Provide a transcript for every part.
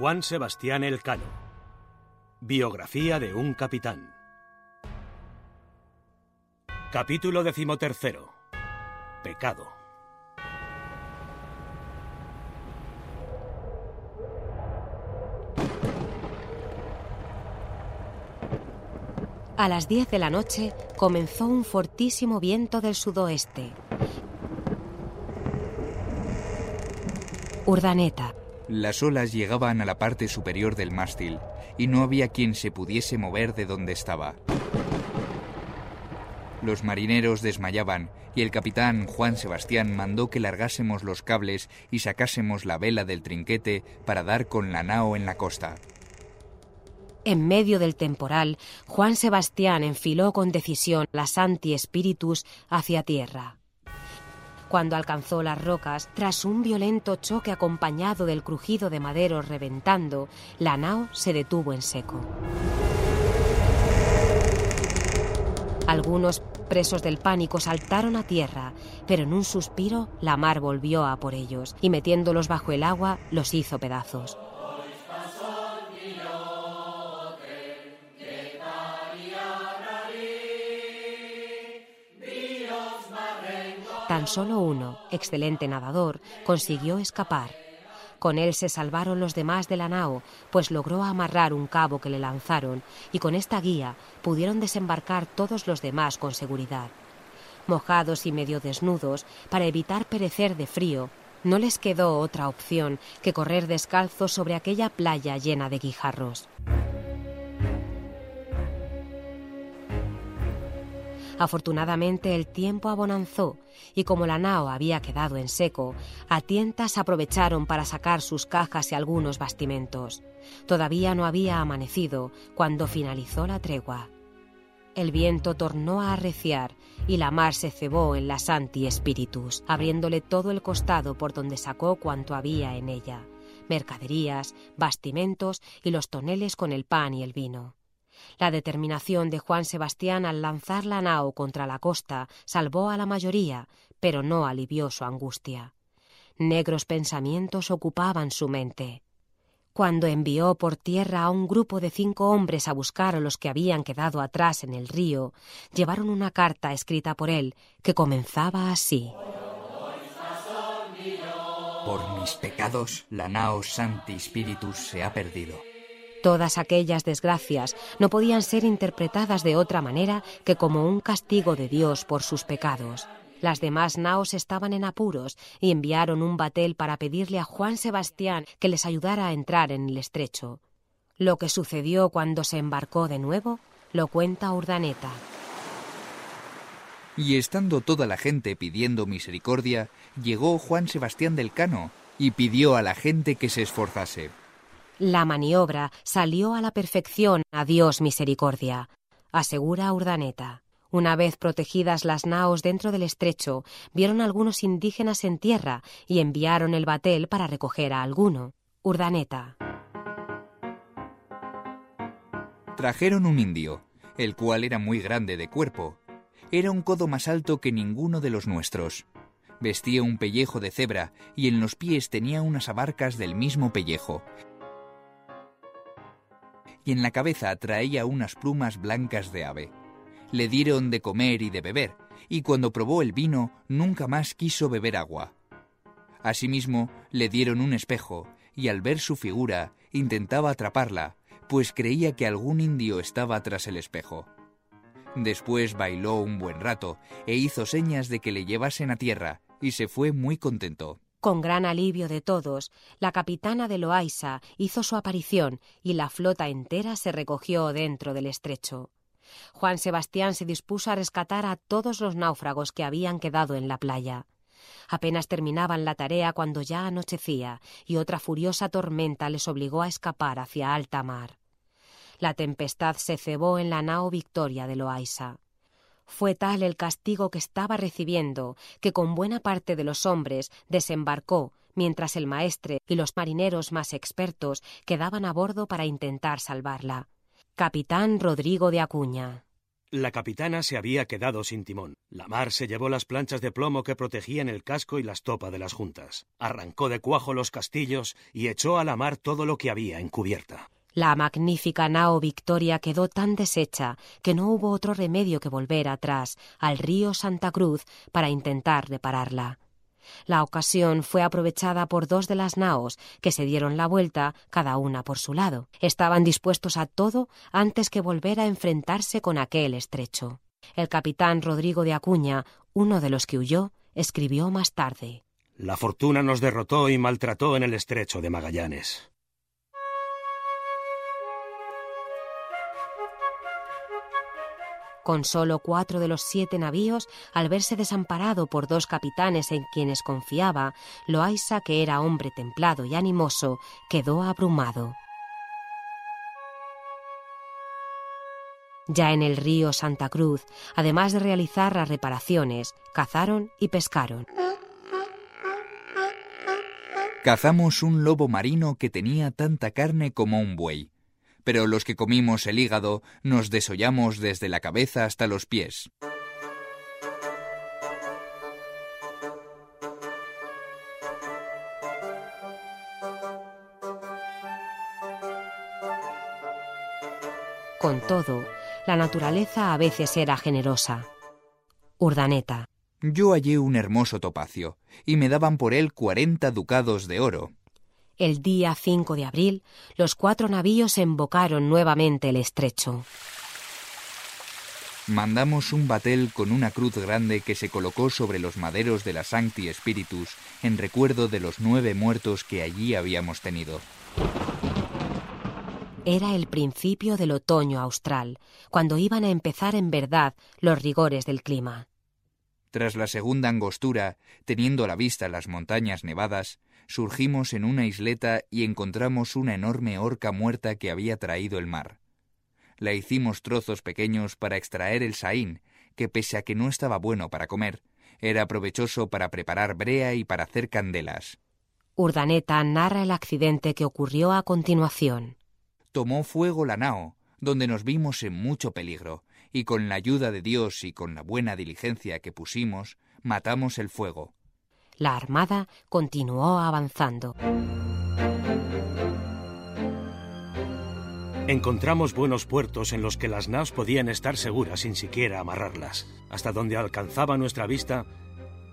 Juan Sebastián Elcano. Biografía de un capitán. Capítulo decimotercero. Pecado. A las 10 de la noche comenzó un fortísimo viento del sudoeste. Urdaneta. Las olas llegaban a la parte superior del mástil y no había quien se pudiese mover de donde estaba. Los marineros desmayaban y el capitán Juan Sebastián mandó que largásemos los cables y sacásemos la vela del trinquete para dar con la nao en la costa. En medio del temporal, Juan Sebastián enfiló con decisión las anti-espíritus hacia tierra. Cuando alcanzó las rocas, tras un violento choque acompañado del crujido de maderos reventando, la nao se detuvo en seco. Algunos presos del pánico saltaron a tierra, pero en un suspiro la mar volvió a por ellos y metiéndolos bajo el agua los hizo pedazos. Tan solo uno, excelente nadador, consiguió escapar. Con él se salvaron los demás de la nao, pues logró amarrar un cabo que le lanzaron y con esta guía pudieron desembarcar todos los demás con seguridad. Mojados y medio desnudos, para evitar perecer de frío, no les quedó otra opción que correr descalzos sobre aquella playa llena de guijarros. Afortunadamente el tiempo abonanzó y como la nao había quedado en seco, a tientas aprovecharon para sacar sus cajas y algunos bastimentos. Todavía no había amanecido cuando finalizó la tregua. El viento tornó a arreciar y la mar se cebó en las anti-espíritus, abriéndole todo el costado por donde sacó cuanto había en ella, mercaderías, bastimentos y los toneles con el pan y el vino. La determinación de Juan Sebastián al lanzar la nao contra la costa salvó a la mayoría, pero no alivió su angustia. Negros pensamientos ocupaban su mente. Cuando envió por tierra a un grupo de cinco hombres a buscar a los que habían quedado atrás en el río, llevaron una carta escrita por él que comenzaba así. Por mis pecados, la nao Santi Spiritus se ha perdido. Todas aquellas desgracias no podían ser interpretadas de otra manera que como un castigo de Dios por sus pecados. Las demás naos estaban en apuros y enviaron un batel para pedirle a Juan Sebastián que les ayudara a entrar en el estrecho. Lo que sucedió cuando se embarcó de nuevo lo cuenta Urdaneta. Y estando toda la gente pidiendo misericordia, llegó Juan Sebastián del Cano y pidió a la gente que se esforzase. La maniobra salió a la perfección, a Dios misericordia, asegura Urdaneta. Una vez protegidas las naos dentro del estrecho, vieron algunos indígenas en tierra y enviaron el batel para recoger a alguno. Urdaneta. Trajeron un indio, el cual era muy grande de cuerpo. Era un codo más alto que ninguno de los nuestros. Vestía un pellejo de cebra y en los pies tenía unas abarcas del mismo pellejo, y en la cabeza traía unas plumas blancas de ave. Le dieron de comer y de beber, y cuando probó el vino nunca más quiso beber agua. Asimismo, le dieron un espejo, y al ver su figura intentaba atraparla, pues creía que algún indio estaba tras el espejo. Después bailó un buen rato e hizo señas de que le llevasen a tierra, y se fue muy contento. Con gran alivio de todos, la capitana de Loaiza hizo su aparición y la flota entera se recogió dentro del estrecho. Juan Sebastián se dispuso a rescatar a todos los náufragos que habían quedado en la playa. Apenas terminaban la tarea cuando ya anochecía y otra furiosa tormenta les obligó a escapar hacia alta mar. La tempestad se cebó en la nao Victoria de Loaiza. Fue tal el castigo que estaba recibiendo que con buena parte de los hombres desembarcó mientras el maestre y los marineros más expertos quedaban a bordo para intentar salvarla. Capitán Rodrigo de Acuña. La capitana se había quedado sin timón. La mar se llevó las planchas de plomo que protegían el casco y la estopa de las juntas. Arrancó de cuajo los castillos y echó a la mar todo lo que había en cubierta. La magnífica nao Victoria quedó tan deshecha que no hubo otro remedio que volver atrás al río Santa Cruz para intentar repararla. La ocasión fue aprovechada por dos de las naos, que se dieron la vuelta, cada una por su lado. Estaban dispuestos a todo antes que volver a enfrentarse con aquel estrecho. El capitán Rodrigo de Acuña, uno de los que huyó, escribió más tarde. La fortuna nos derrotó y maltrató en el estrecho de Magallanes. Con solo cuatro de los siete navíos, al verse desamparado por dos capitanes en quienes confiaba, Loaiza, que era hombre templado y animoso, quedó abrumado. Ya en el río Santa Cruz, además de realizar las reparaciones, cazaron y pescaron. Cazamos un lobo marino que tenía tanta carne como un buey pero los que comimos el hígado nos desollamos desde la cabeza hasta los pies. Con todo, la naturaleza a veces era generosa. Urdaneta. Yo hallé un hermoso topacio, y me daban por él cuarenta ducados de oro. El día 5 de abril, los cuatro navíos embocaron nuevamente el estrecho. Mandamos un batel con una cruz grande que se colocó sobre los maderos de la Sancti Spiritus en recuerdo de los nueve muertos que allí habíamos tenido. Era el principio del otoño austral, cuando iban a empezar en verdad los rigores del clima. Tras la segunda angostura, teniendo a la vista las montañas nevadas, surgimos en una isleta y encontramos una enorme orca muerta que había traído el mar. La hicimos trozos pequeños para extraer el saín, que pese a que no estaba bueno para comer, era provechoso para preparar brea y para hacer candelas. Urdaneta narra el accidente que ocurrió a continuación. Tomó fuego la nao, donde nos vimos en mucho peligro, y con la ayuda de Dios y con la buena diligencia que pusimos, matamos el fuego la armada continuó avanzando. Encontramos buenos puertos en los que las naos podían estar seguras sin siquiera amarrarlas. Hasta donde alcanzaba nuestra vista,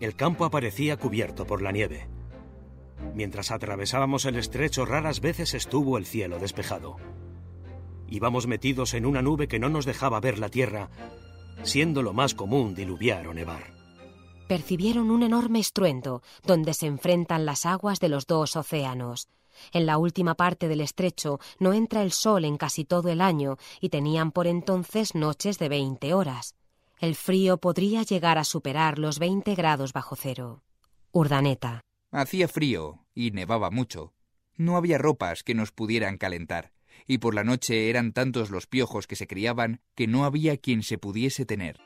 el campo aparecía cubierto por la nieve. Mientras atravesábamos el estrecho raras veces estuvo el cielo despejado. Íbamos metidos en una nube que no nos dejaba ver la tierra, siendo lo más común diluviar o nevar percibieron un enorme estruendo donde se enfrentan las aguas de los dos océanos. En la última parte del estrecho no entra el sol en casi todo el año y tenían por entonces noches de veinte horas. El frío podría llegar a superar los veinte grados bajo cero. Urdaneta. Hacía frío y nevaba mucho. No había ropas que nos pudieran calentar, y por la noche eran tantos los piojos que se criaban que no había quien se pudiese tener.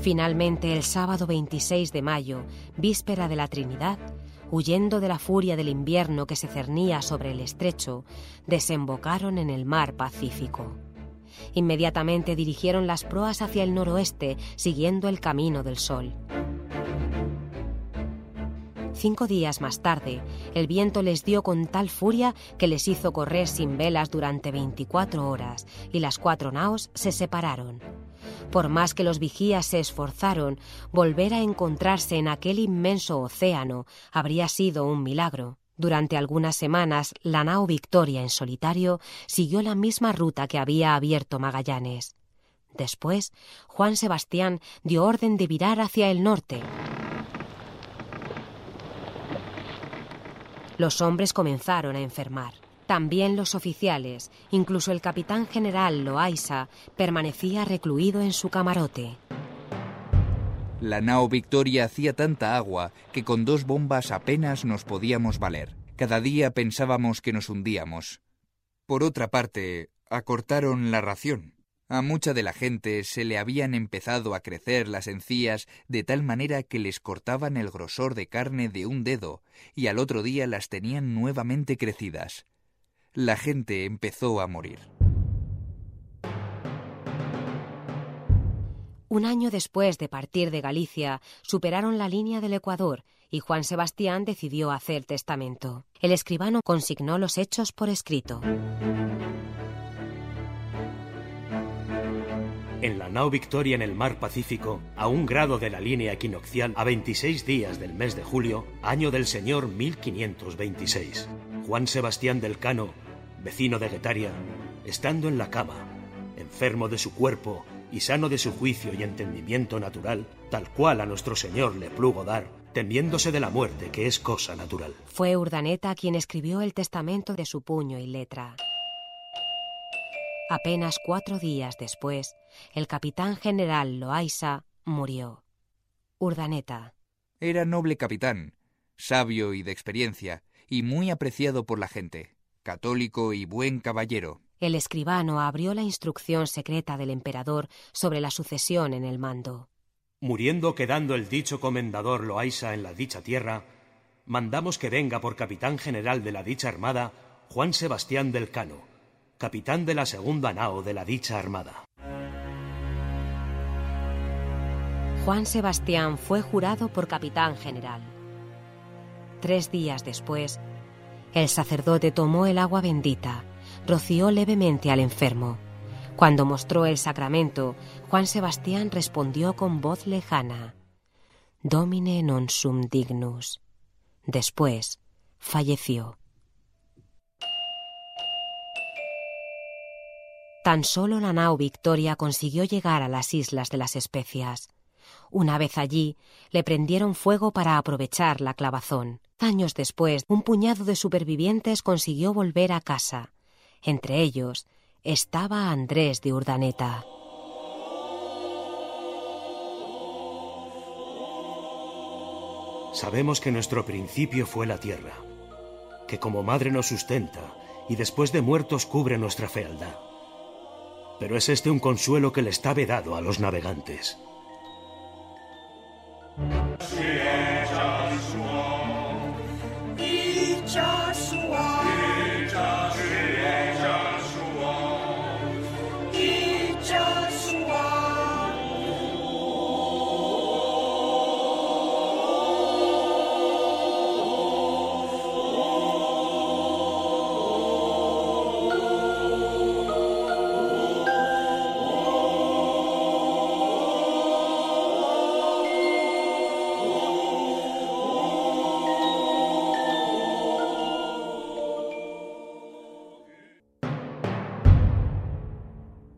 Finalmente, el sábado 26 de mayo, víspera de la Trinidad, huyendo de la furia del invierno que se cernía sobre el estrecho, desembocaron en el mar Pacífico. Inmediatamente dirigieron las proas hacia el noroeste, siguiendo el camino del sol. Cinco días más tarde, el viento les dio con tal furia que les hizo correr sin velas durante 24 horas y las cuatro naos se separaron. Por más que los vigías se esforzaron, volver a encontrarse en aquel inmenso océano habría sido un milagro. Durante algunas semanas, la nao Victoria en solitario siguió la misma ruta que había abierto Magallanes. Después, Juan Sebastián dio orden de virar hacia el norte. Los hombres comenzaron a enfermar. También los oficiales, incluso el capitán general Loaiza, permanecía recluido en su camarote. La nao Victoria hacía tanta agua que con dos bombas apenas nos podíamos valer. Cada día pensábamos que nos hundíamos. Por otra parte, acortaron la ración. A mucha de la gente se le habían empezado a crecer las encías de tal manera que les cortaban el grosor de carne de un dedo y al otro día las tenían nuevamente crecidas. La gente empezó a morir. Un año después de partir de Galicia, superaron la línea del Ecuador y Juan Sebastián decidió hacer testamento. El escribano consignó los hechos por escrito. En la nao Victoria en el mar Pacífico, a un grado de la línea equinoccial, a 26 días del mes de julio, año del señor 1526, Juan Sebastián del Cano, vecino de Guetaria, estando en la cama, enfermo de su cuerpo y sano de su juicio y entendimiento natural, tal cual a nuestro Señor le plugo dar, temiéndose de la muerte, que es cosa natural. Fue Urdaneta quien escribió el testamento de su puño y letra. Apenas cuatro días después, el capitán general Loaiza murió. Urdaneta. Era noble capitán, sabio y de experiencia, y muy apreciado por la gente, católico y buen caballero. El escribano abrió la instrucción secreta del emperador sobre la sucesión en el mando. Muriendo quedando el dicho comendador Loaiza en la dicha tierra, mandamos que venga por capitán general de la dicha armada Juan Sebastián del Cano, capitán de la segunda nao de la dicha armada. Juan Sebastián fue jurado por capitán general. Tres días después, el sacerdote tomó el agua bendita, roció levemente al enfermo. Cuando mostró el sacramento, Juan Sebastián respondió con voz lejana, Domine non sum dignus. Después, falleció. Tan solo la nao Victoria consiguió llegar a las Islas de las Especias. Una vez allí, le prendieron fuego para aprovechar la clavazón. Años después, un puñado de supervivientes consiguió volver a casa. Entre ellos estaba Andrés de Urdaneta. Sabemos que nuestro principio fue la tierra, que como madre nos sustenta y después de muertos cubre nuestra fealdad pero es este un consuelo que le está vedado a los navegantes.